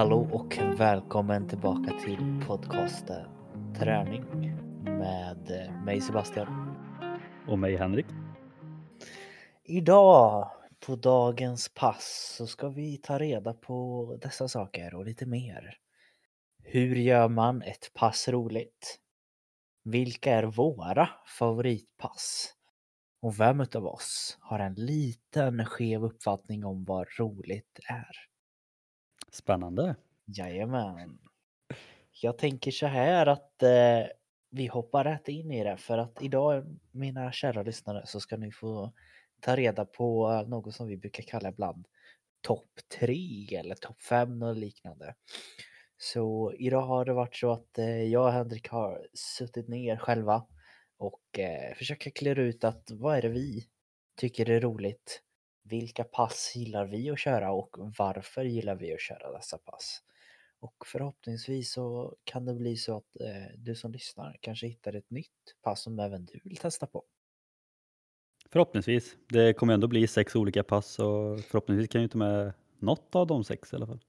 Hallå och välkommen tillbaka till podcasten Träning med mig Sebastian. Och mig Henrik. Idag på dagens pass så ska vi ta reda på dessa saker och lite mer. Hur gör man ett pass roligt? Vilka är våra favoritpass? Och vem utav oss har en liten skev uppfattning om vad roligt är? Spännande. Jajamän. Jag tänker så här att eh, vi hoppar rätt in i det för att idag, mina kära lyssnare, så ska ni få ta reda på något som vi brukar kalla ibland topp 3 eller topp 5 och liknande. Så idag har det varit så att eh, jag och Henrik har suttit ner själva och eh, försöker klura ut att vad är det vi tycker är roligt? Vilka pass gillar vi att köra och varför gillar vi att köra dessa pass? Och förhoppningsvis så kan det bli så att eh, du som lyssnar kanske hittar ett nytt pass som även du vill testa på. Förhoppningsvis. Det kommer ändå bli sex olika pass och förhoppningsvis kan jag ta med något av de sex i alla fall.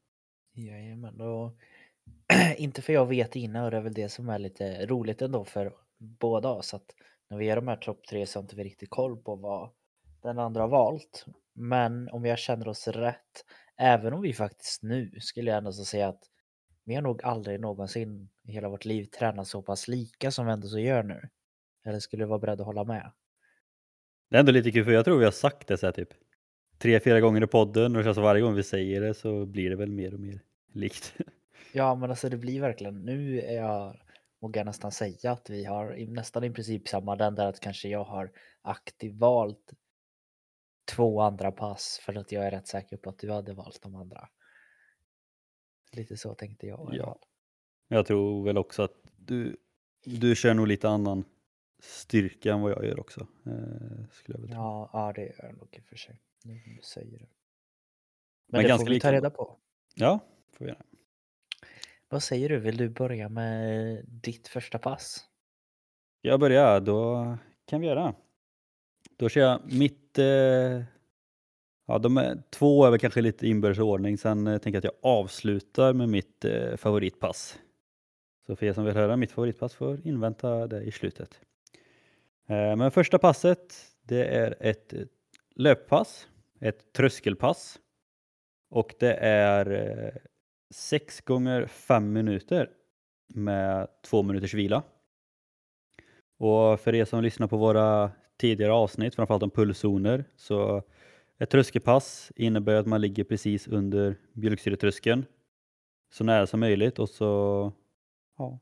Jajamän, och inte för jag vet innan och det är väl det som är lite roligt ändå för båda oss att när vi gör de här topp tre så har inte vi riktigt koll på vad den andra har valt. Men om jag känner oss rätt, även om vi faktiskt nu skulle jag ändå säga att vi har nog aldrig någonsin i hela vårt liv tränat så pass lika som vi ändå så gör nu. Eller skulle du vara beredd att hålla med? Det är ändå lite kul för jag tror vi har sagt det så här typ tre, fyra gånger i podden och som varje gång vi säger det så blir det väl mer och mer likt. Ja, men alltså det blir verkligen, nu är jag, vågar jag nästan säga att vi har nästan i princip samma, den där att kanske jag har aktivt valt två andra pass för att jag är rätt säker på att du hade valt de andra. Lite så tänkte jag. Ja. Jag tror väl också att du, du kör nog lite annan styrka än vad jag gör också. Eh, skulle jag. Ja, ja, det gör jag nog i och för sig. Nu du säger det. Men, Men det får vi ta reda på. ja, får vi göra. Vad säger du? Vill du börja med ditt första pass? Jag börjar, då kan vi göra. Då kör jag mitt lite... ja, de är, två är väl kanske lite inbördes ordning, sen eh, tänker jag att jag avslutar med mitt eh, favoritpass. Så för er som vill höra mitt favoritpass får invänta det i slutet. Eh, men första passet, det är ett eh, löppass, ett tröskelpass. Och det är eh, 6 gånger 5 minuter med två minuters vila. Och för er som lyssnar på våra tidigare avsnitt, framförallt om pulszoner, så ett tröskelpass innebär att man ligger precis under mjölksyretröskeln så nära som möjligt och så ja,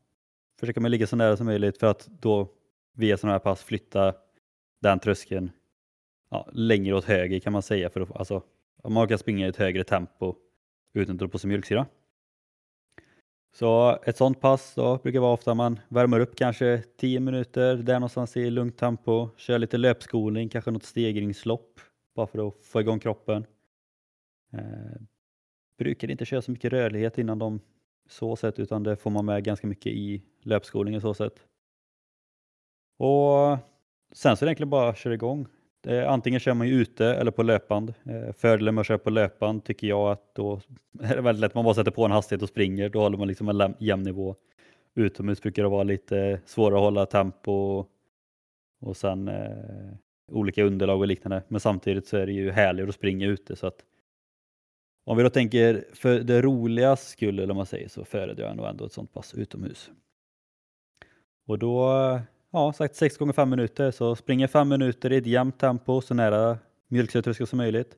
försöker man ligga så nära som möjligt för att då via sådana här pass flytta den tröskeln ja, längre åt höger kan man säga för att alltså, om man kan springa i ett högre tempo utan att dra på sig mjölksyra. Så ett sånt pass då brukar vara ofta man värmer upp kanske 10 minuter där någonstans i lugnt tempo, kör lite löpskolning, kanske något stegringslopp bara för att få igång kroppen. Eh, brukar inte köra så mycket rörlighet innan de så sätt utan det får man med ganska mycket i löpskolningen så sätt. Och sen så är det egentligen bara att köra igång. Eh, Antingen kör man ju ute eller på löpband. Eh, Fördelen med att köra på löpband tycker jag att då är det väldigt lätt. Man bara sätter på en hastighet och springer. Då håller man liksom en jämn nivå. Utomhus brukar det vara lite svårare att hålla tempo och sen eh, olika underlag och liknande. Men samtidigt så är det ju härligare att springa ute så att om vi då tänker för det roliga skull eller om man säger så föredrar jag nog ändå ett sånt pass utomhus. Och då, ja sagt 6 gånger 5 minuter så springer 5 minuter i ett jämnt tempo så nära mjölksyretröskeln som möjligt.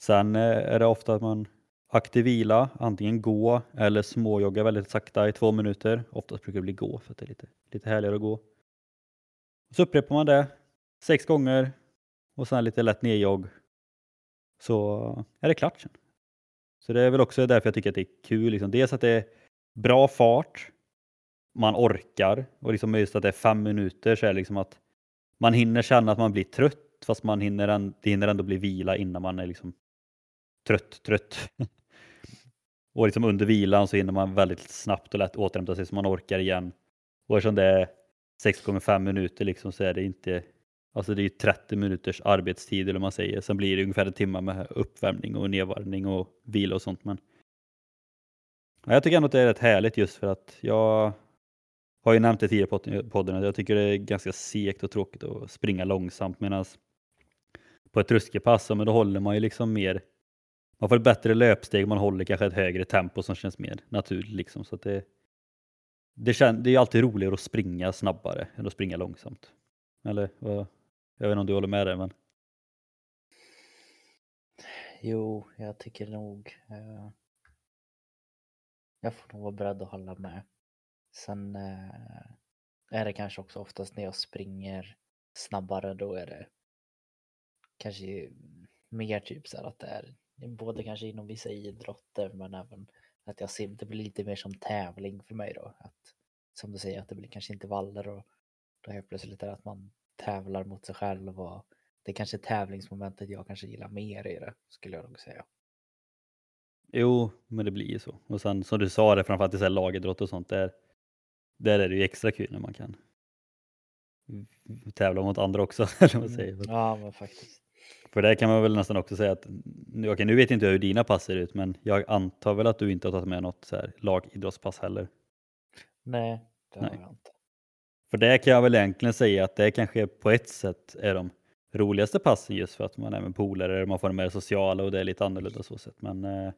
Sen eh, är det ofta att man aktiv vila, antingen gå eller småjogga väldigt sakta i två minuter. Oftast brukar det bli gå för att det är lite, lite härligare att gå. Så upprepar man det sex gånger och sen lite lätt nedjogg så är det klart sen. Så det är väl också därför jag tycker att det är kul. Liksom. Dels att det är bra fart, man orkar och liksom just att det är fem minuter så är det liksom att man hinner känna att man blir trött fast man hinner, en, det hinner ändå bli vila innan man är liksom trött, trött. och liksom under vilan så hinner man väldigt snabbt och lätt återhämta sig så man orkar igen. Och eftersom det är 6 gånger 5 minuter liksom så är det inte Alltså det är ju 30 minuters arbetstid eller vad man säger. Sen blir det ungefär en timme med uppvärmning och nedvarvning och vila och sånt. Men Jag tycker ändå att det är rätt härligt just för att jag har ju nämnt det tidigare i podden att jag tycker det är ganska segt och tråkigt att springa långsamt medan på ett tröskelpass, men då håller man ju liksom mer man får ett bättre löpsteg, man håller kanske ett högre tempo som känns mer naturligt. Liksom. Så det, det, kän, det är alltid roligare att springa snabbare än att springa långsamt. Eller vad, jag vet inte om du håller med där men... Jo, jag tycker nog... Eh, jag får nog vara beredd att hålla med. Sen eh, är det kanske också oftast när jag springer snabbare, då är det kanske mer typ så här att det är både kanske inom vissa idrotter men även att jag ser det blir lite mer som tävling för mig då. Att, som du säger, att det blir kanske intervaller och då helt plötsligt är det att man tävlar mot sig själv och det är kanske tävlingsmomentet jag kanske gillar mer i det, skulle jag nog säga. Jo, men det blir ju så. Och sen som du sa det, framförallt i så här lagidrott och sånt, där, där är det ju extra kul när man kan tävla mot andra också. Eller vad säger. Mm. Ja, men faktiskt. För det kan man väl nästan också säga att, okej nu vet inte jag hur dina pass ser ut, men jag antar väl att du inte har tagit med något så här lagidrottspass heller? Nej, det Nej. har jag inte. För det kan jag väl egentligen säga att det kanske på ett sätt är de roligaste passen just för att man är med polare, man får med sociala och det är lite annorlunda så sätt. Men, eh,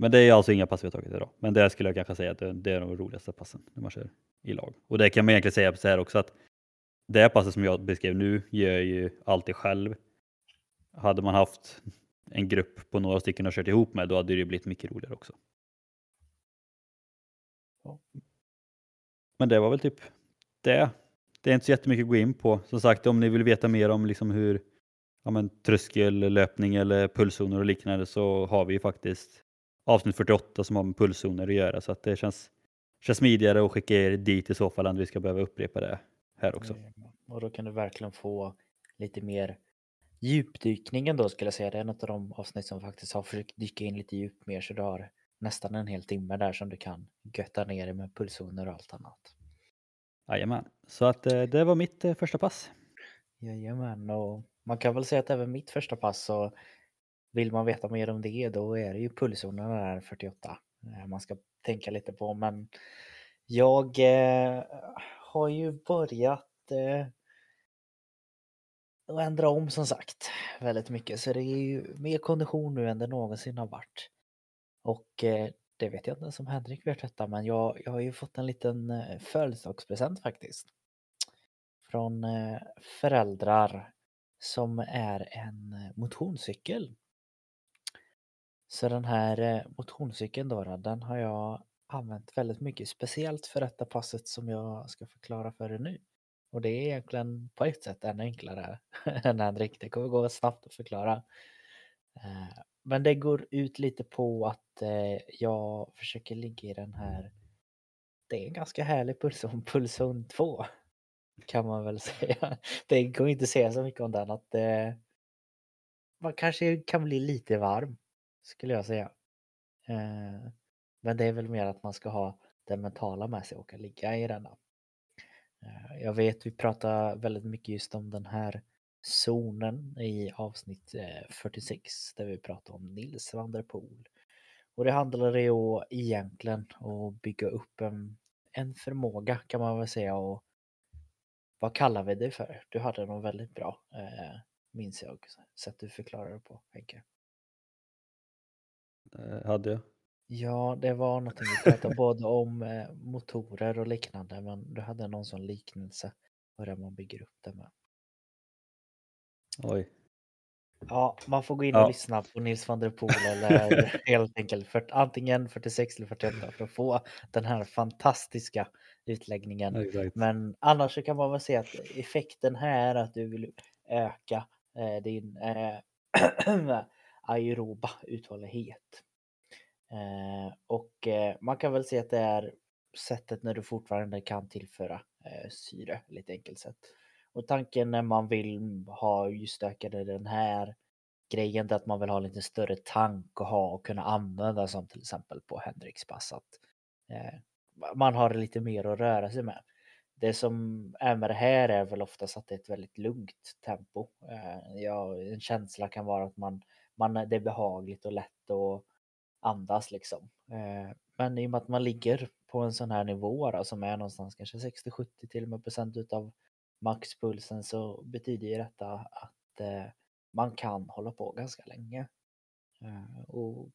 men det är alltså inga pass vi har tagit idag. Men det skulle jag kanske säga att det, det är de roligaste passen när man kör i lag. Och det kan man egentligen säga så här också att det passet som jag beskrev nu gör jag ju alltid själv. Hade man haft en grupp på några stycken och kört ihop med, då hade det blivit mycket roligare också. Men det var väl typ det. Det är inte så jättemycket att gå in på. Som sagt, om ni vill veta mer om liksom hur ja, men, tröskellöpning eller pulszoner och liknande så har vi faktiskt avsnitt 48 som har med pulszoner att göra. Så att det känns, känns smidigare att skicka er dit i så fall än att vi ska behöva upprepa det här också. Och då kan du verkligen få lite mer djupdykningen då skulle jag säga. Det är något av de avsnitt som faktiskt har försökt dyka in lite djupt mer så du har nästan en hel timme där som du kan götta ner dig med pulszoner och allt annat. Jajamän, så att eh, det var mitt eh, första pass. Jajamän, och man kan väl säga att även mitt första pass så vill man veta mer om det då är det ju pulszonerna där 48 eh, man ska tänka lite på men jag eh, har ju börjat eh, ändra om som sagt väldigt mycket så det är ju mer kondition nu än det någonsin har varit. Och eh, det vet jag inte ens om Henrik vet detta men jag, jag har ju fått en liten eh, födelsedagspresent faktiskt. Från eh, föräldrar som är en eh, motionscykel. Så den här eh, motionscykeln då, den har jag använt väldigt mycket, speciellt för detta passet som jag ska förklara för er nu. Och det är egentligen på ett sätt ännu enklare än Henrik. Det kommer gå snabbt att förklara. Eh, men det går ut lite på att eh, jag försöker ligga i den här det är en ganska härlig pulszon, pulszon 2 kan man väl säga. Det går inte att säga så mycket om den att man kanske kan bli lite varm skulle jag säga. Eh, men det är väl mer att man ska ha det mentala med sig och ligga i denna. Eh, jag vet vi pratar väldigt mycket just om den här zonen i avsnitt eh, 46 där vi pratar om Nils van der Poel. Och det handlar ju egentligen om att bygga upp en, en förmåga kan man väl säga och vad kallar vi det för? Du hade något väldigt bra, eh, minns jag, sätt du förklarar det på Henke. Eh, hade jag? Ja, det var någonting vi pratade både om eh, motorer och liknande, men du hade någon sån liknelse på det man bygger upp det med. Oj. Ja, man får gå in och ja. lyssna på Nils van der Poel eller helt enkelt för, antingen 46 eller 48 för att få den här fantastiska utläggningen. Exakt. Men annars så kan man väl säga att effekten här är att du vill öka eh, din eh, aeroba uthållighet. Eh, och eh, man kan väl säga att det är sättet när du fortfarande kan tillföra eh, syre, lite enkelt sett. Och tanken när man vill ha just ökade den här grejen är att man vill ha lite större tank och ha och kunna använda som till exempel på Hendrix pass. Att, eh, man har lite mer att röra sig med. Det som är med det här är väl oftast att det är ett väldigt lugnt tempo. Eh, ja, en känsla kan vara att man, man, det är behagligt och lätt och andas liksom. Eh, men i och med att man ligger på en sån här nivå då, som är någonstans kanske 60-70 till och med procent utav maxpulsen så betyder ju detta att eh, man kan hålla på ganska länge. Eh, och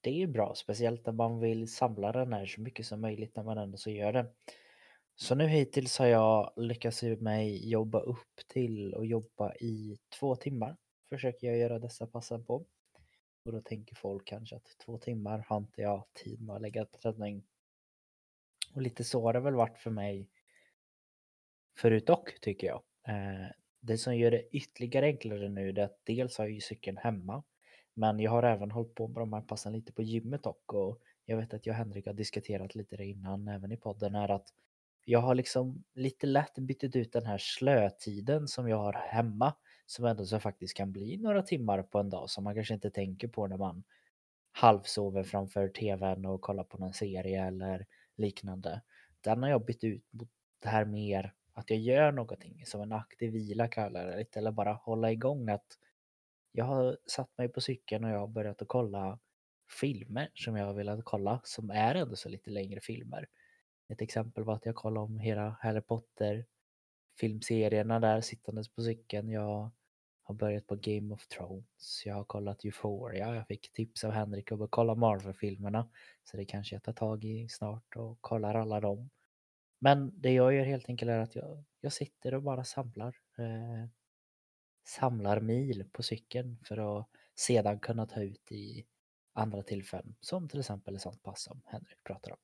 det är bra, speciellt när man vill samla den här så mycket som möjligt när man ändå så gör det. Så nu hittills har jag lyckats mig jobba upp till och jobba i två timmar. Försöker jag göra dessa passen på. Och då tänker folk kanske att två timmar har inte jag tid med att lägga på träning. Och lite så har det väl varit för mig förut dock, tycker jag. Eh, det som gör det ytterligare enklare nu är att dels har jag ju cykeln hemma. Men jag har även hållit på med de här passen lite på gymmet dock. Och jag vet att jag och Henrik har diskuterat lite det innan, även i podden, är att jag har liksom lite lätt bytt ut den här slötiden som jag har hemma som ändå så faktiskt kan bli några timmar på en dag som man kanske inte tänker på när man halvsover framför tvn och kollar på någon serie eller liknande. Den har jag bytt ut mot det här mer att jag gör någonting som en aktiv vila kallar det lite eller bara hålla igång att jag har satt mig på cykeln och jag har börjat att kolla filmer som jag har velat kolla som är ändå så lite längre filmer. Ett exempel var att jag kollade om hela Harry Potter filmserierna där sittandes på cykeln. Jag har börjat på Game of Thrones. Jag har kollat Euphoria. Jag fick tips av Henrik att kolla Marvel-filmerna. Så det kanske jag tar tag i snart och kollar alla dem. Men det jag gör helt enkelt är att jag, jag sitter och bara samlar. Eh, samlar mil på cykeln för att sedan kunna ta ut i andra tillfällen. Som till exempel ett sånt pass som Henrik pratar om.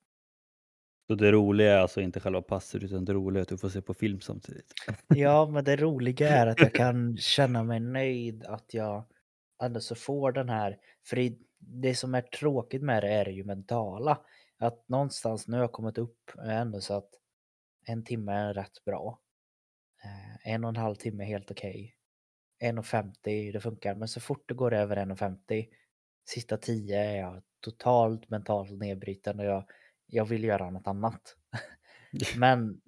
Så det roliga är alltså inte själva passet utan det roliga är att du får se på film samtidigt? Ja, men det roliga är att jag kan känna mig nöjd att jag ändå så får den här, för det som är tråkigt med det är ju mentala. Att någonstans nu har jag kommit upp ändå så att en timme är rätt bra. Eh, en och en halv timme är helt okej. Okay. 1.50 det funkar, men så fort det går över 1.50 sista 10 är jag totalt mentalt nedbruten och jag jag vill göra något annat. Men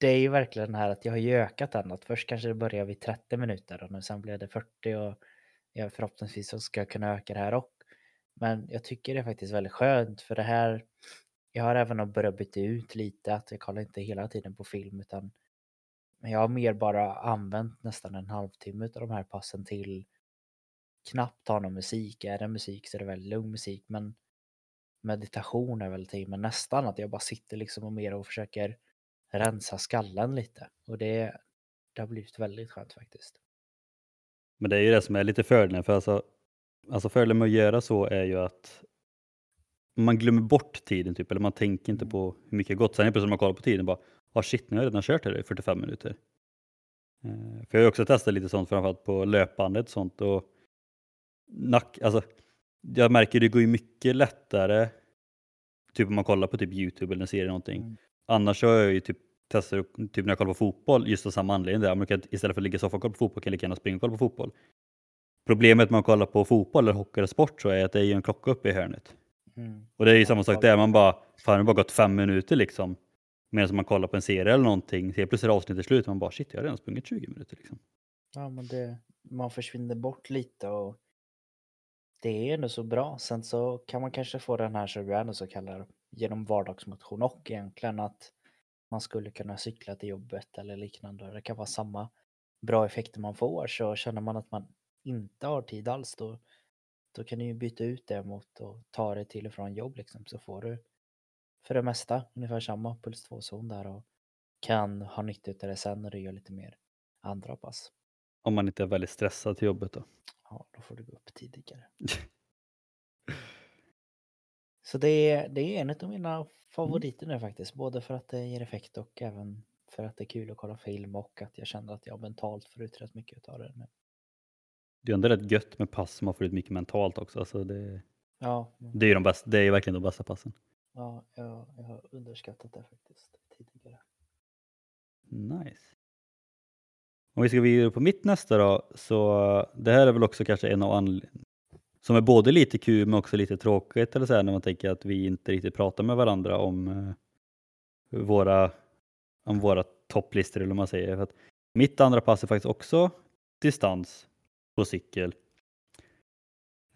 det är ju verkligen det här att jag har ju ökat den. Att först kanske det börjar vid 30 minuter och nu sen blev det 40 och jag förhoppningsvis så ska jag kunna öka det här också. Men jag tycker det är faktiskt väldigt skönt för det här. Jag har även börjat byta ut lite att jag kollar inte hela tiden på film utan jag har mer bara använt nästan en halvtimme av de här passen till knappt ha någon musik. Är det musik så är det väldigt lugn musik men meditation är väl tid, men nästan att jag bara sitter liksom och mer och försöker rensa skallen lite. Och det, det har blivit väldigt skönt faktiskt. Men det är ju det som är lite fördelen, för alltså, alltså fördelen med att göra så är ju att man glömmer bort tiden typ, eller man tänker inte mm. på hur mycket gått. Sen är plötsligt när man kollar på tiden bara, ah shit, nu har jag redan kört här i 45 minuter. Eh, för jag har också testat lite sånt, framförallt på löpbandet sånt och nack, alltså jag märker det går ju mycket lättare typ om man kollar på typ Youtube eller en serie någonting. Mm. Annars har jag ju typ testat typ när jag kollar på fotboll just av samma anledning. Där. Man kan, istället för att ligga i soffan och kolla på fotboll kan jag lika gärna springa och kolla på fotboll. Problemet med att kolla på fotboll eller hockey eller sport så är att det är ju en klocka uppe i hörnet. Mm. Och det är ju samma sak där, man bara, fan det har bara gått fem minuter liksom. Medan man kollar på en serie eller någonting, helt plötsligt är avsnittet slut och man bara shit jag har redan sprungit 20 minuter liksom. Ja men det, man försvinner bort lite och det är ändå så bra. Sen så kan man kanske få den här som du ändå så kallar genom vardagsmotion och egentligen att man skulle kunna cykla till jobbet eller liknande. Det kan vara samma bra effekter man får så känner man att man inte har tid alls då, då kan du ju byta ut det mot att ta det till och från jobb liksom så får du för det mesta ungefär samma puls 2-zon där och kan ha nytta av det sen när du gör lite mer andra pass. Om man inte är väldigt stressad till jobbet då? Ja, då får du gå upp tidigare. Så det är, det är en av mina mm. favoriter nu faktiskt. Både för att det ger effekt och även för att det är kul att kolla film och att jag känner att jag mentalt får ut rätt mycket av det nu. Det är ändå rätt gött med pass som man får ut mycket mentalt också. Alltså det, ja, det, är de bästa, det är verkligen de bästa passen. Ja, jag, jag har underskattat det faktiskt tidigare. Nice. Om vi ska vidare på mitt nästa då, så eh, det här är väl också kanske en av anledningarna som är både lite kul men också lite tråkigt eller så här, när man tänker att vi inte riktigt pratar med varandra om eh, våra, om våra topplistor eller vad man säger. För att mitt andra pass är faktiskt också distans på cykel.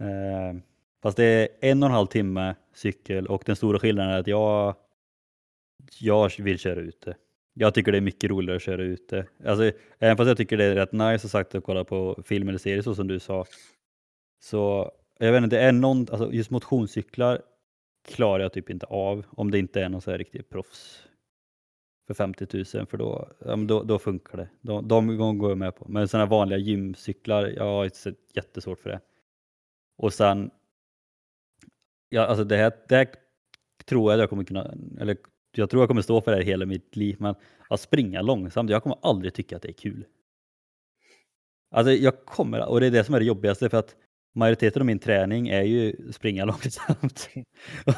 Eh, Fast det är en och en halv timme cykel och den stora skillnaden är att jag, jag vill köra ute. Jag tycker det är mycket roligare att köra ute. Alltså, även fast jag tycker det är rätt nice sagt att kolla på film eller serie så som du sa. Så jag vet inte, det är någon, alltså just motionscyklar klarar jag typ inte av om det inte är någon så här riktig proffs för 50 000 för då, ja, då, då funkar det. De, de går jag med på. Men sådana vanliga gymcyklar, jag har jättesvårt för det. Och sen, ja, alltså det här, det här tror jag att jag kommer kunna, eller jag tror jag kommer stå för det här hela mitt liv, men att springa långsamt, jag kommer aldrig tycka att det är kul. Alltså jag kommer, och det är det som är det jobbigaste för att majoriteten av min träning är ju springa långsamt.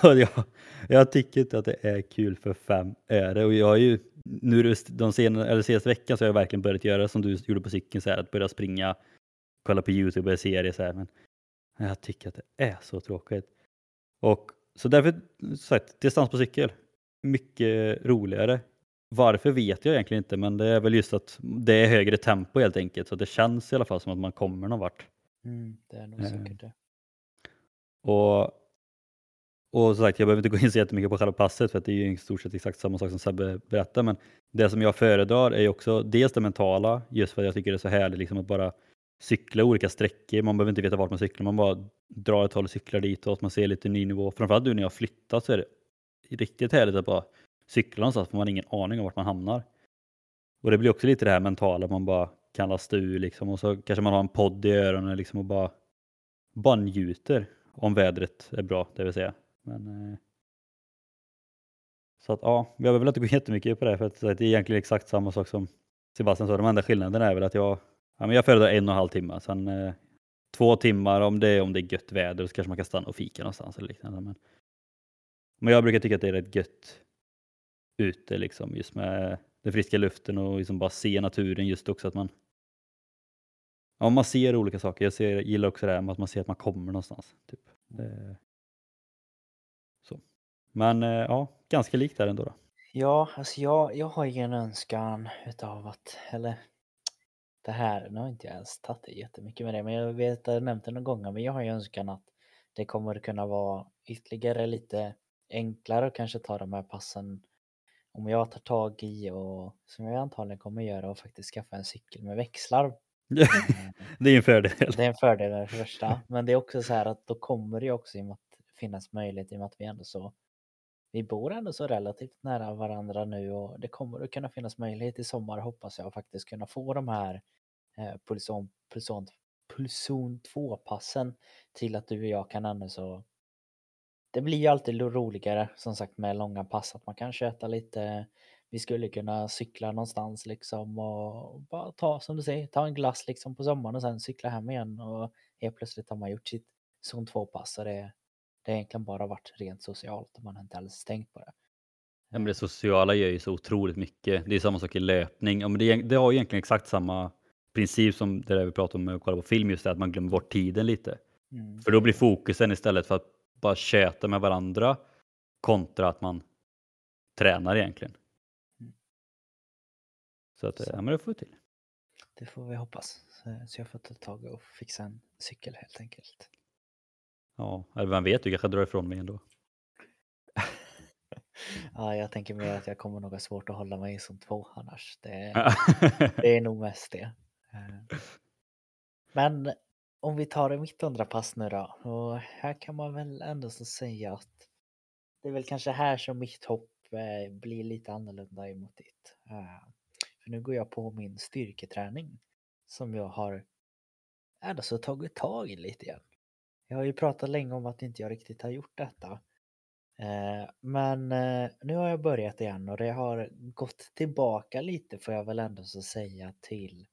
och jag, jag tycker inte att det är kul för fem öre och jag har ju nu de senaste, eller senaste veckan så har jag verkligen börjat göra som du gjorde på cykeln, så här, att börja springa, kolla på Youtube och serier så här, men jag tycker att det är så tråkigt. Och så därför, sagt, distans på cykel, mycket roligare. Varför vet jag egentligen inte, men det är väl just att det är högre tempo helt enkelt, så det känns i alla fall som att man kommer någon vart. Mm, det är nog eh. säkert det. Och, och som sagt, jag behöver inte gå in så jättemycket på själva passet för att det är ju i stort sett exakt samma sak som Sebbe berättar. Men det som jag föredrar är ju också dels det mentala, just för att jag tycker det är så härligt liksom att bara cykla olika sträckor. Man behöver inte veta vart man cyklar, man bara drar ett håll och cyklar ditåt. Man ser lite ny nivå. Framförallt nu när jag har flyttat så är det riktigt härligt att bara cykla någonstans för man har ingen aning om vart man hamnar. Och det blir också lite det här mentala, man bara kan lasta ur liksom och så kanske man har en podd i öronen liksom och bara, bara njuter om vädret är bra, det vill säga. Men, eh, så att ja, jag behöver inte gå jättemycket på det för att det är egentligen exakt samma sak som Sebastian sa. De enda skillnaderna är väl att jag, ja, men jag föredrar en och en halv timme. Sen eh, två timmar om det, om det är gött väder så kanske man kan stanna och fika någonstans eller liknande. Men, men jag brukar tycka att det är rätt gött ute liksom just med den friska luften och liksom bara se naturen just också att man Ja, man ser olika saker. Jag ser, gillar också det här med att man ser att man kommer någonstans. Typ. Det, så. Men eh, ja, ganska likt där ändå. Då. Ja, alltså jag, jag har ju en önskan utav att, eller det här, nu har inte jag ens tagit det jättemycket med det, men jag vet att jag nämnt det några gånger, men jag har ju önskan att det kommer kunna vara ytterligare lite enklare att kanske ta de här passen om jag tar tag i och som jag antagligen kommer göra och faktiskt skaffa en cykel med växlar det är en fördel. Det är en fördel det första. Men det är också så här att då kommer det också att finnas möjlighet i och med att vi ändå så vi bor ändå så relativt nära varandra nu och det kommer att kunna finnas möjlighet i sommar hoppas jag faktiskt kunna få de här eh, pulson, pulson, pulson 2 passen till att du och jag kan ändå så det blir ju alltid roligare som sagt med långa pass att man kan köta lite vi skulle kunna cykla någonstans liksom och bara ta som du säger, ta en glass liksom på sommaren och sen cykla hem igen och helt plötsligt har man gjort sitt zon 2 pass och det, det har egentligen bara varit rent socialt och man har inte alls tänkt på det. Ja, men det sociala gör ju så otroligt mycket. Det är samma sak i löpning. Ja, men det, det har egentligen exakt samma princip som det där vi pratade om med att kolla på film, just det att man glömmer bort tiden lite. Mm. För då blir fokusen istället för att bara köta med varandra kontra att man tränar egentligen. Så att, ja men det får vi till. Det får vi hoppas. Så jag får ta tag och fixa en cykel helt enkelt. Ja, eller vem vet, du kanske drar ifrån mig ändå. ja, jag tänker mer att jag kommer nog ha svårt att hålla mig som två annars. Det, det är nog mest det. Eh, men om vi tar mitt andra pass nu då. Och här kan man väl ändå så säga att det är väl kanske här som mitt hopp eh, blir lite annorlunda emot ditt. Eh, för nu går jag på min styrketräning som jag har alltså tagit tag i lite igen. Jag har ju pratat länge om att inte jag riktigt har gjort detta. Eh, men nu har jag börjat igen och det har gått tillbaka lite får jag väl ändå så säga till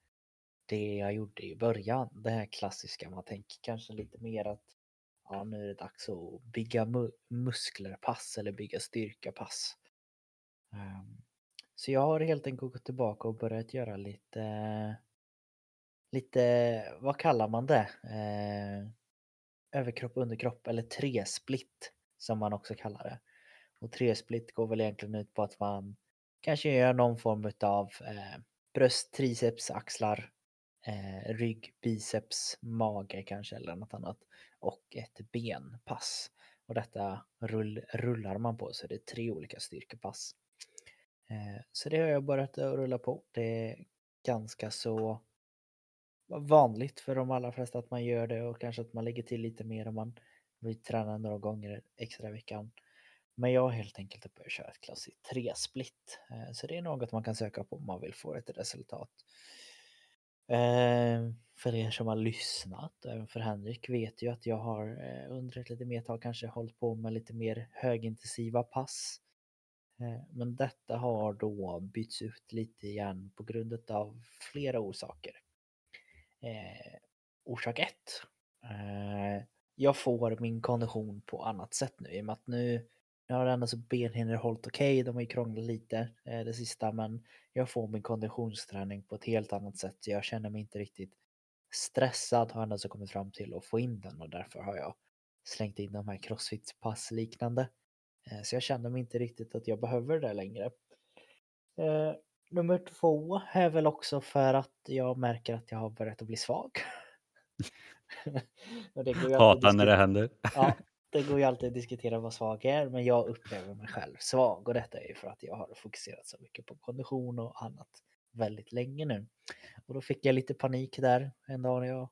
det jag gjorde i början. Det här klassiska, man tänker kanske lite mer att ja, nu är det dags att bygga mu musklerpass eller bygga styrkapass. Um, ehm, så jag har helt enkelt gått tillbaka och börjat göra lite, lite, vad kallar man det? Uh, överkropp, underkropp eller tresplit som man också kallar det. Och tresplit går väl egentligen ut på att man kanske gör någon form av eh, bröst, triceps, axlar, eh, rygg, biceps, mage kanske eller något annat. och ett benpass. Och detta rull, rullar man på så det är tre olika styrkepass. Eh, så det har jag börjat rulla på. Det är ganska så vanligt för de allra flesta att man gör det och kanske att man lägger till lite mer om man vill träna några gånger extra i veckan. Men jag har helt enkelt börjat köra ett klassiskt 3-split. Eh, så det är något man kan söka på om man vill få ett resultat. Ehm, för er som har lyssnat, även för Henrik, vet ju att jag har eh, under ett lite mer tag kanske hållit på med lite mer högintensiva pass. Eh, men detta har då bytts ut lite igen på grund av flera orsaker. Eh, orsak 1. jag får min kondition på annat sätt nu i och med att nu nu har ändå så benhinnor hållit okej, okay. de har ju krånglat lite eh, det sista men jag får min konditionsträning på ett helt annat sätt. Jag känner mig inte riktigt stressad har jag kommit fram till att få in den och därför har jag slängt in de här crossfit-pass liknande. Eh, så jag känner mig inte riktigt att jag behöver det längre. Eh, nummer två är väl också för att jag märker att jag har börjat att bli svag. Hatar när det händer. ja, det går ju alltid att diskutera vad svag är, men jag upplever mig själv svag och detta är ju för att jag har fokuserat så mycket på kondition och annat väldigt länge nu. Och då fick jag lite panik där en dag när jag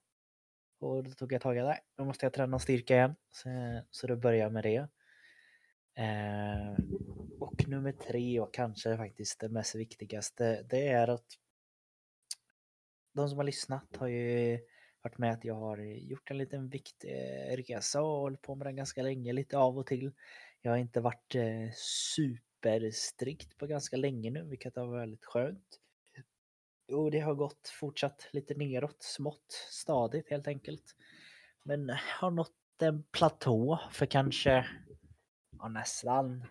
och då tog jag tag i det. Då måste jag träna styrka igen. Så, så då började jag med det. Eh, och nummer tre och kanske faktiskt det mest viktigaste, det är att de som har lyssnat har ju varit med att jag har gjort en liten viktresa och hållit på med den ganska länge, lite av och till. Jag har inte varit eh, superstrikt på ganska länge nu, vilket har varit väldigt skönt. Och det har gått fortsatt lite neråt, smått, stadigt helt enkelt. Men har nått en platå för kanske ja, nästan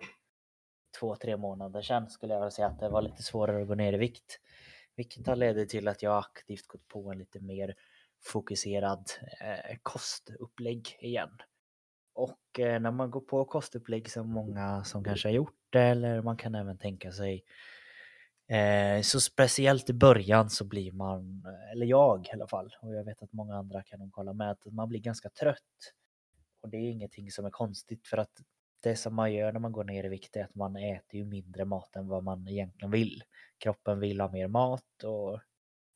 två, tre månader sedan skulle jag säga att det var lite svårare att gå ner i vikt. Vilket har lett till att jag aktivt gått på en lite mer fokuserad eh, kostupplägg igen. Och eh, när man går på kostupplägg som många som kanske har gjort det eller man kan även tänka sig eh, så speciellt i början så blir man, eller jag i alla fall, och jag vet att många andra kan nog kolla med, att man blir ganska trött. Och det är ingenting som är konstigt för att det som man gör när man går ner i vikt är att man äter ju mindre mat än vad man egentligen vill. Kroppen vill ha mer mat och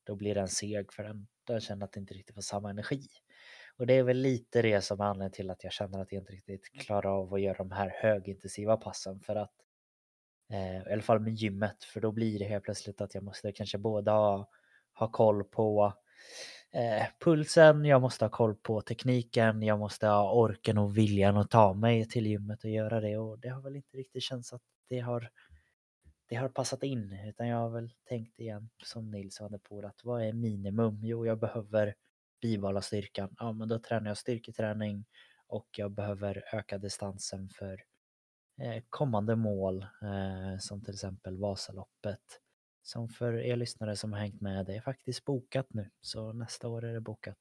då blir den seg för den jag känner att det inte riktigt var samma energi. Och det är väl lite det som är anledningen till att jag känner att jag inte riktigt klarar av att göra de här högintensiva passen för att eh, i alla fall med gymmet för då blir det helt plötsligt att jag måste kanske båda ha, ha koll på eh, pulsen, jag måste ha koll på tekniken, jag måste ha orken och viljan att ta mig till gymmet och göra det och det har väl inte riktigt känts att det har det har passat in utan jag har väl tänkt igen som Nils hade på att vad är minimum? Jo, jag behöver bibehålla styrkan. Ja, men då tränar jag styrketräning och jag behöver öka distansen för eh, kommande mål eh, som till exempel Vasaloppet. Som för er lyssnare som har hängt med, det är faktiskt bokat nu. Så nästa år är det bokat.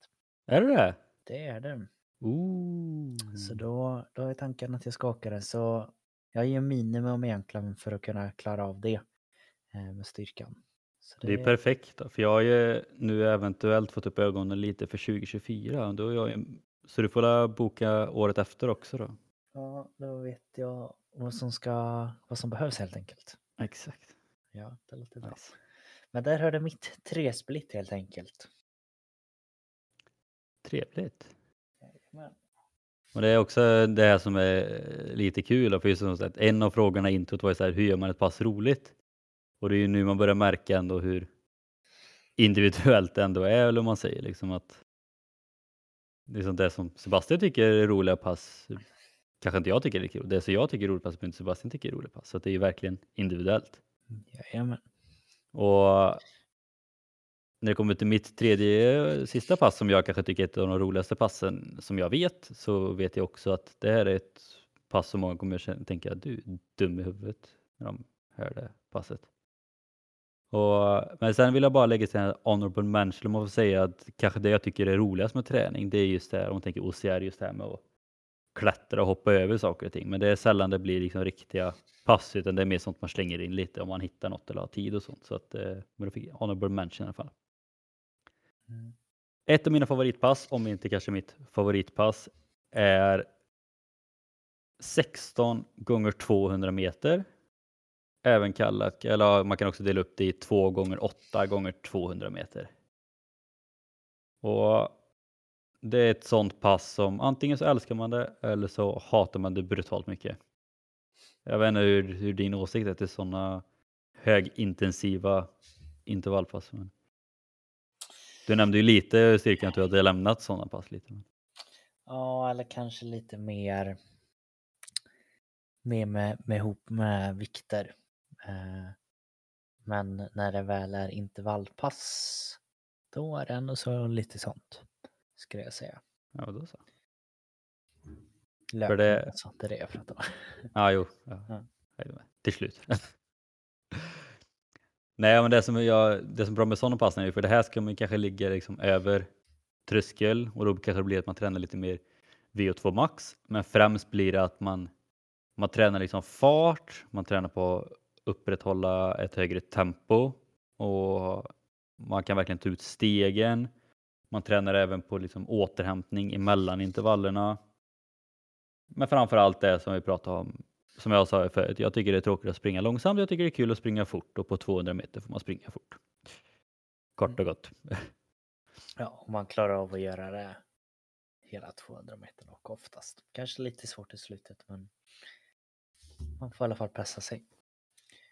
Är det det? Det är det. Ooh. Så då, då är tanken att jag ska åka det. Så jag ger minimum egentligen för att kunna klara av det eh, med styrkan. Det... det... är perfekt, då, för jag har ju nu eventuellt fått upp ögonen lite för 2024. Då jag, så du får boka året efter också då? Ja, då vet jag vad som, ska, vad som behövs helt enkelt. Exakt. Ja, det låter bra. Nice. Men där hörde mitt tresplitt helt enkelt. Trevligt. Jajamän. Och det är också det här som är lite kul, för just som sagt, en av frågorna i introt var ju så här, hur gör man ett pass roligt? Och det är ju nu man börjar märka ändå hur individuellt det ändå är, eller om man säger liksom att det som Sebastian tycker är roliga pass kanske inte jag tycker är kul. Det som jag tycker är roligt pass men inte Sebastian tycker är roligt pass. Så det är ju verkligen individuellt. Jajamän. Och när det kommer till mitt tredje sista pass som jag kanske tycker är ett av de roligaste passen som jag vet så vet jag också att det här är ett pass som många kommer tänka att du är dum i huvudet när de hör det passet. Och, men sen vill jag bara lägga till en honorable mention om man får säga att kanske det jag tycker är roligast med träning det är just det här, om man tänker OCR, just det här med att klättra och hoppa över saker och ting. Men det är sällan det blir liksom riktiga pass utan det är mer sånt man slänger in lite om man hittar något eller har tid och sånt. Så att, eh, men då fick jag honorable mention i alla fall. Ett av mina favoritpass, om inte kanske mitt favoritpass, är 16 gånger 200 meter. Även kallat, eller man kan också dela upp det i 2 gånger 8 gånger 200 meter. Och det är ett sånt pass som antingen så älskar man det eller så hatar man det brutalt mycket. Jag vet inte hur, hur din åsikt är till sådana högintensiva intervallpass. Men... Du nämnde ju lite styrkan att du hade lämnat sådana pass lite. Ja, eller kanske lite mer, mer med, med ihop med vikter. Eh, men när det väl är intervallpass, då är det ändå så lite sånt, skulle jag säga. Ja, då så. Löpning, det- alltså, det är det jag pratar om. Ja, jo. Ja. Ja. Till slut. Nej, men det som, jag, det som är bra med sådana pass är ju för det här ska man kanske ligga liksom över tröskel och då kanske det blir att man tränar lite mer VO2 max. Men främst blir det att man, man tränar liksom fart, man tränar på att upprätthålla ett högre tempo och man kan verkligen ta ut stegen. Man tränar även på liksom återhämtning emellan intervallerna. Men framför allt det som vi pratade om, som jag sa förut, jag tycker det är tråkigt att springa långsamt, jag tycker det är kul att springa fort och på 200 meter får man springa fort. Kort och gott. Ja, om man klarar av att göra det hela 200 meter och oftast. Kanske lite svårt i slutet, men man får i alla fall pressa sig.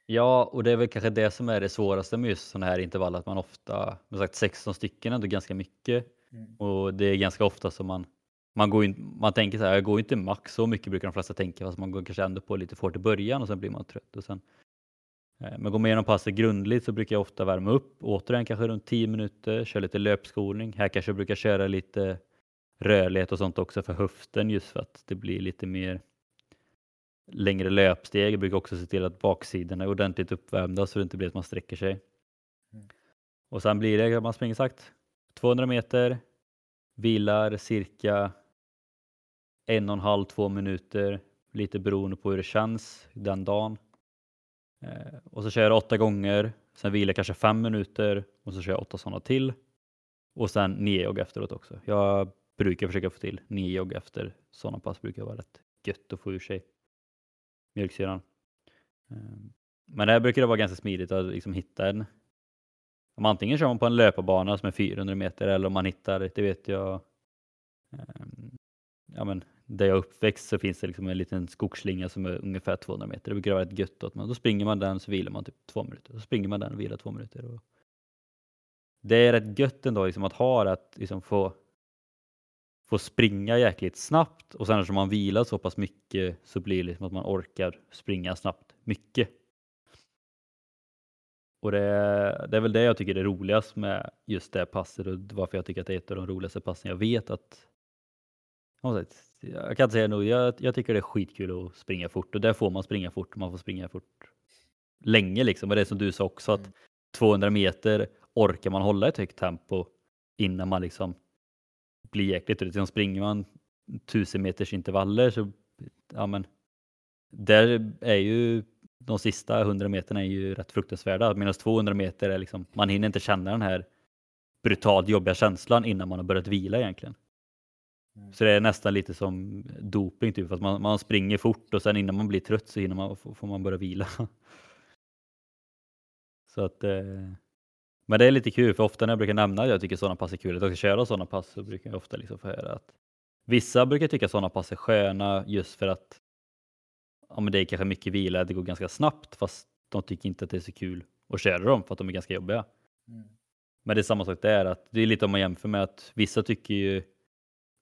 Ja, och det är väl kanske det som är det svåraste med just sådana här intervall, att man ofta, som sagt 16 stycken är ändå ganska mycket Mm. och det är ganska ofta som man man, går in, man tänker så här, jag går inte max så mycket brukar de flesta tänka, fast man går kanske ändå på lite fort i början och sen blir man trött. Och sen, eh, men går man igenom passet grundligt så brukar jag ofta värma upp, återigen kanske runt 10 minuter, köra lite löpskolning. Här kanske jag brukar köra lite rörlighet och sånt också för höften just för att det blir lite mer längre löpsteg. Jag brukar också se till att baksidorna är ordentligt uppvärmda så det inte blir att man sträcker sig. Mm. Och sen blir det, man springer sagt, 200 meter, vilar cirka en och en halv, två minuter, lite beroende på hur det känns den dagen. Eh, och så kör jag åtta gånger, sen vilar jag kanske fem minuter och så kör jag åtta sådana till. Och sen nio jogg efteråt också. Jag brukar försöka få till nio jogg efter sådana pass brukar vara rätt gött att få ur sig mjölksyran. Eh, Men där brukar det vara ganska smidigt att liksom hitta en om antingen kör man på en löparbana som är 400 meter eller om man hittar, det vet jag, ehm, ja men där jag är uppväxt så finns det liksom en liten skogsslinga som är ungefär 200 meter. Det brukar vara ett gött att man, då springer man den så vilar man typ två minuter. Så springer man den och vilar två minuter. Och det är rätt gött ändå liksom att ha det, att liksom få, få springa jäkligt snabbt och sen när man vilar så pass mycket så blir det liksom att man orkar springa snabbt mycket. Och det, det är väl det jag tycker är roligast med just det passet och varför jag tycker att det är ett av de roligaste passen jag vet att jag kan inte säga nog, jag, jag tycker det är skitkul att springa fort och där får man springa fort, man får springa fort länge liksom. Och det är som du sa också att Mm. 200 meter orkar man hålla ett högt tempo innan man liksom blir jäkligt trött. Liksom springer man 1000 meters intervaller så ja men där är ju de sista 100 meterna är ju rätt fruktansvärda medan 200 meter är liksom man hinner inte känna den här brutalt jobbiga känslan innan man har börjat vila egentligen. Mm. Så det är nästan lite som doping typ, att man, man springer fort och sen innan man blir trött så hinner man, får man börja vila. Så att, eh, men det är lite kul för ofta när jag brukar nämna att jag tycker sådana pass är kul, att jag ska köra sådana pass så brukar jag ofta liksom få höra att vissa brukar tycka sådana pass är sköna just för att ja, men det är kanske mycket vila, det går ganska snabbt fast de tycker inte att det är så kul att köra dem för att de är ganska jobbiga. Mm. Men det är samma sak där, att det är lite om man jämför med att vissa tycker ju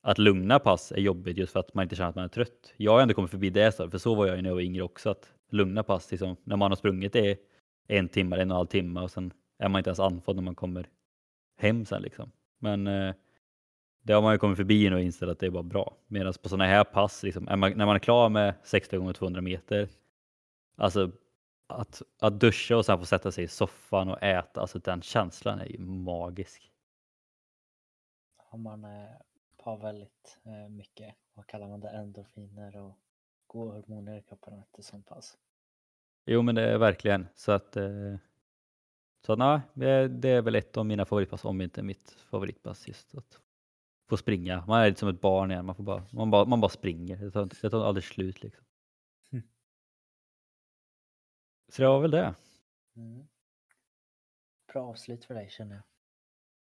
att lugna pass är jobbigt just för att man inte känner att man är trött. Jag har ändå kommit förbi det, så- för så var jag ju när jag var yngre också, att lugna pass, liksom, när man har sprungit det en timme, en och en halv timme och sen är man inte ens andfådd när man kommer hem sen liksom. Men eh, det har man ju kommit förbi nu och insett att det är bara bra. Medan på sådana här pass, liksom, är man, när man är klar med 60 gånger 200 meter, alltså att, att duscha och sen få sätta sig i soffan och äta, alltså den känslan är ju magisk. Ja, man har väldigt eh, mycket, vad kallar man det, endorfiner och goda hormoner i kroppen efter sånt pass. Jo men det är verkligen så att eh, så nej, det det är väl ett av mina favoritpass om inte mitt favoritpass just att få springa. Man är lite som ett barn igen. Man, får bara, man, bara, man bara springer. Det tar, det tar aldrig slut liksom. Mm. Så det var väl det. Mm. Bra avslut för dig känner jag.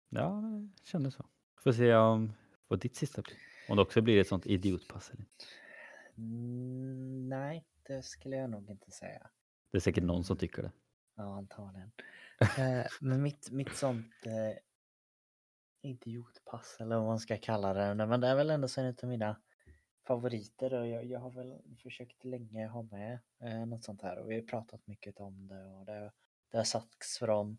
Ja, det kändes så. Får se om vad ditt sista blir. Om det också blir ett sånt idiotpass. Eller? Mm, nej, det skulle jag nog inte säga. Det är säkert någon som tycker det. Ja, antagligen. eh, men mitt, mitt sånt eh, idiotpass eller vad man ska kalla det. Men det är väl ändå så en av mina favoriter och jag, jag har väl försökt länge ha med eh, något sånt här och vi har pratat mycket om det och det, det har sagts från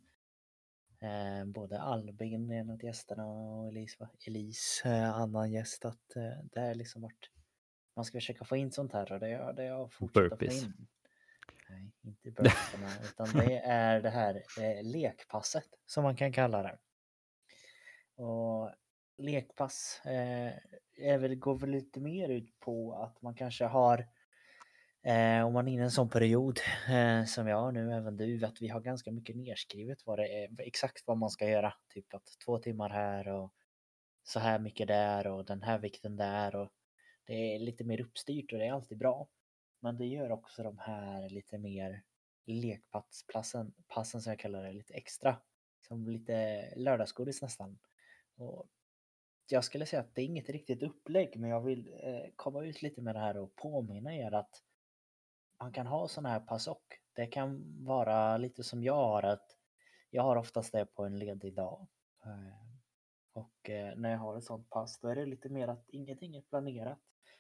eh, både Albin, en av gästerna och Elise, va? Elise eh, annan gäst att eh, det är liksom varit man ska försöka få in sånt här och det har det har fortsatt att få in. Nej, inte burpeesarna utan det är det här eh, lekpasset som man kan kalla det. Och lekpass eh, är väl, går väl lite mer ut på att man kanske har eh, om man är inne i en sån period eh, som jag har nu, även du, att vi har ganska mycket nerskrivet vad det är, exakt vad man ska göra. Typ att två timmar här och så här mycket där och den här vikten där och det är lite mer uppstyrt och det är alltid bra. Men det gör också de här lite mer lekpasspassen, passen som jag kallar det, lite extra. Som lite lördagsgodis nästan. Och jag skulle säga att det är inget riktigt upplägg men jag vill eh, komma ut lite med det här och påminna er att man kan ha sådana här pass och det kan vara lite som jag har att jag har oftast det på en ledig dag. Eh, och eh, när jag har ett sånt pass då är det lite mer att ingenting är planerat.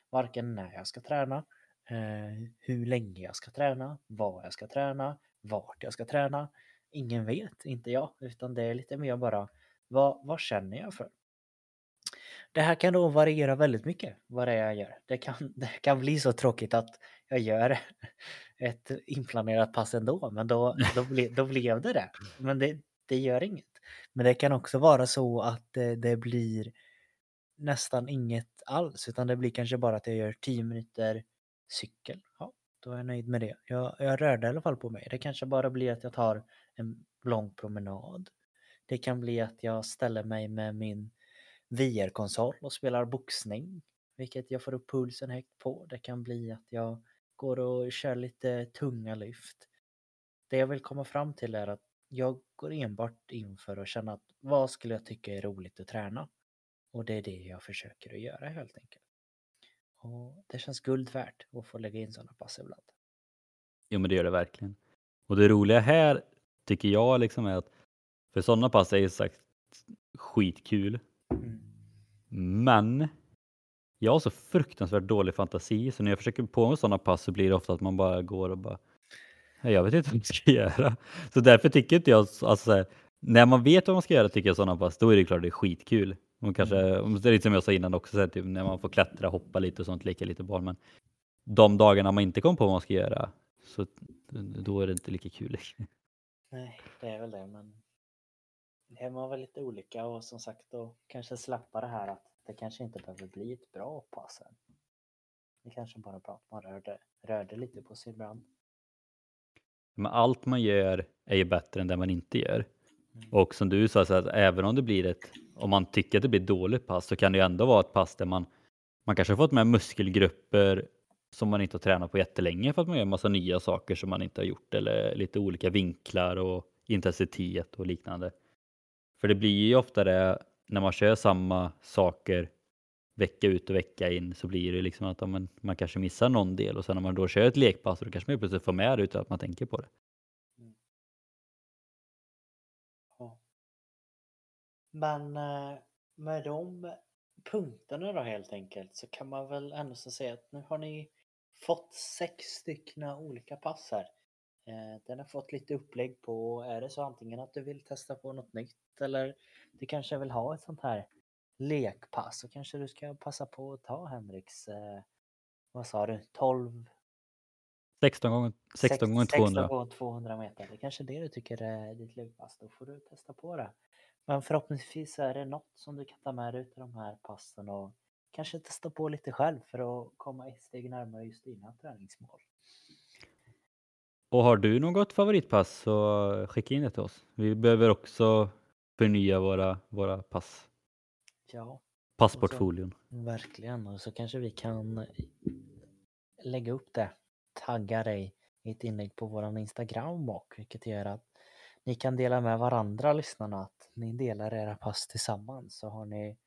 Varken när jag ska träna, eh, hur länge jag ska träna, vad jag ska träna, vart jag ska träna. Ingen vet, inte jag, utan det är lite mer bara vad, vad känner jag för? Det här kan då variera väldigt mycket vad det är jag gör. Det kan, det kan bli så tråkigt att jag gör ett inplanerat pass ändå, men då, då, ble, då blev det det. Men det, det gör inget. Men det kan också vara så att det, det blir nästan inget alls, utan det blir kanske bara att jag gör 10 minuter cykel. Ja, då är jag nöjd med det. Jag, jag rörde i alla fall på mig. Det kanske bara blir att jag tar en lång promenad. Det kan bli att jag ställer mig med min VR-konsol och spelar boxning, vilket jag får upp pulsen högt på. Det kan bli att jag går och kör lite tunga lyft. Det jag vill komma fram till är att jag går enbart in för att känna att vad skulle jag tycka är roligt att träna? Och det är det jag försöker att göra helt enkelt. Och det känns guld värt att få lägga in sådana pass ibland. Jo men det gör det verkligen. Och det roliga här tycker jag liksom är att för sådana pass är ju sagt skitkul. Mm. Men jag har så fruktansvärt dålig fantasi så när jag försöker på med sådana pass så blir det ofta att man bara går och bara "Nej, jag vet inte vad jag ska göra. Så därför tycker inte jag, alltså, här, när man vet vad man ska göra tycker jag sådana pass, då är det klart det är skitkul. Man kanske, om det är lite som jag sa innan också, så här, typ, när man får klättra, hoppa lite och sånt, leka lite boll. Men de dagarna man inte kommer på vad man ska göra, så då är det inte lika kul. Nej, det är väl det, men det man väl lite olika och som sagt då kanske släppa det här att det kanske inte behöver bli ett bra pass än. Det kanske bara är bra att man rörde, rörde lite på sig ibland. Men allt man gör är ju bättre än det man inte gör. Mm. Och som du sa, så att även om det blir ett, om man tycker att det blir ett dåligt pass så kan det ju ändå vara ett pass där man, man kanske har fått med muskelgrupper som man inte har tränat på jättelänge för att man gör massa nya saker som man inte har gjort eller lite olika vinklar och intensitet och liknande. För det blir ju ofta det när man kör samma saker vecka ut och vecka in så blir det liksom att man, man kanske missar någon del och sen när man då kör ett lekpass då kanske man plötsligt får med det utan att man tänker på det. Ja. Men eh, med de punkterna då helt enkelt så kan man väl ändå säga att nu har ni fått sex stycken olika pass här. Eh, Den har fått lite upplägg på, är det så antingen att du vill testa på något nytt eller du kanske vill ha ett sånt här lekpass så kanske du ska passa på att ta Henriks, eh, vad sa du, 12 16 gånger 16 gånger 200. 16 gånger 200 meter. Det är kanske det du tycker är ditt lekpass. Då får du testa på det. Men förhoppningsvis är det något som du kan ta med dig i de här passen och kanske testa på lite själv för att komma ett steg närmare just dina träningsmål. Och har du något favoritpass så skicka in det till oss. Vi behöver också förnya våra, våra pass. Ja, Passportfolion. Verkligen, och så kanske vi kan lägga upp det, tagga dig i ett inlägg på våran Instagram och vilket gör att ni kan dela med varandra lyssnarna att ni delar era pass tillsammans så har ni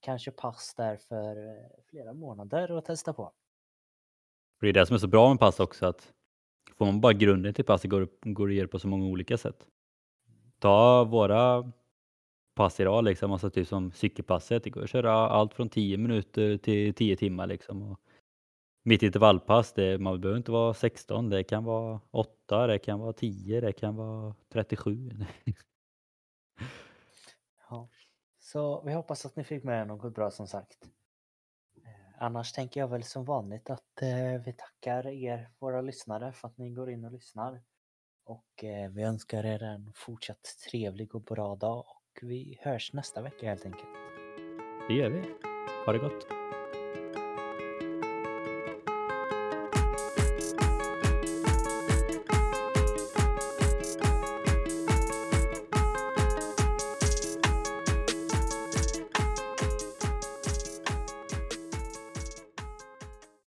kanske pass där för eh, flera månader att testa på. Det är det som är så bra med pass också att får man bara grunden till passet går, går det att göra på så många olika sätt. Ta våra pass idag liksom, alltså typ som cykelpasset, det går att köra allt från 10 minuter till 10 timmar liksom. Och mitt intervallpass, det, man behöver inte vara 16, det kan vara 8, det kan vara 10, det kan vara 37. Ja. Så vi hoppas att ni fick med er något bra som sagt. Annars tänker jag väl som vanligt att eh, vi tackar er, våra lyssnare, för att ni går in och lyssnar. Och eh, vi önskar er en fortsatt trevlig och bra dag och vi hörs nästa vecka helt enkelt. Det gör vi. Ha det gott.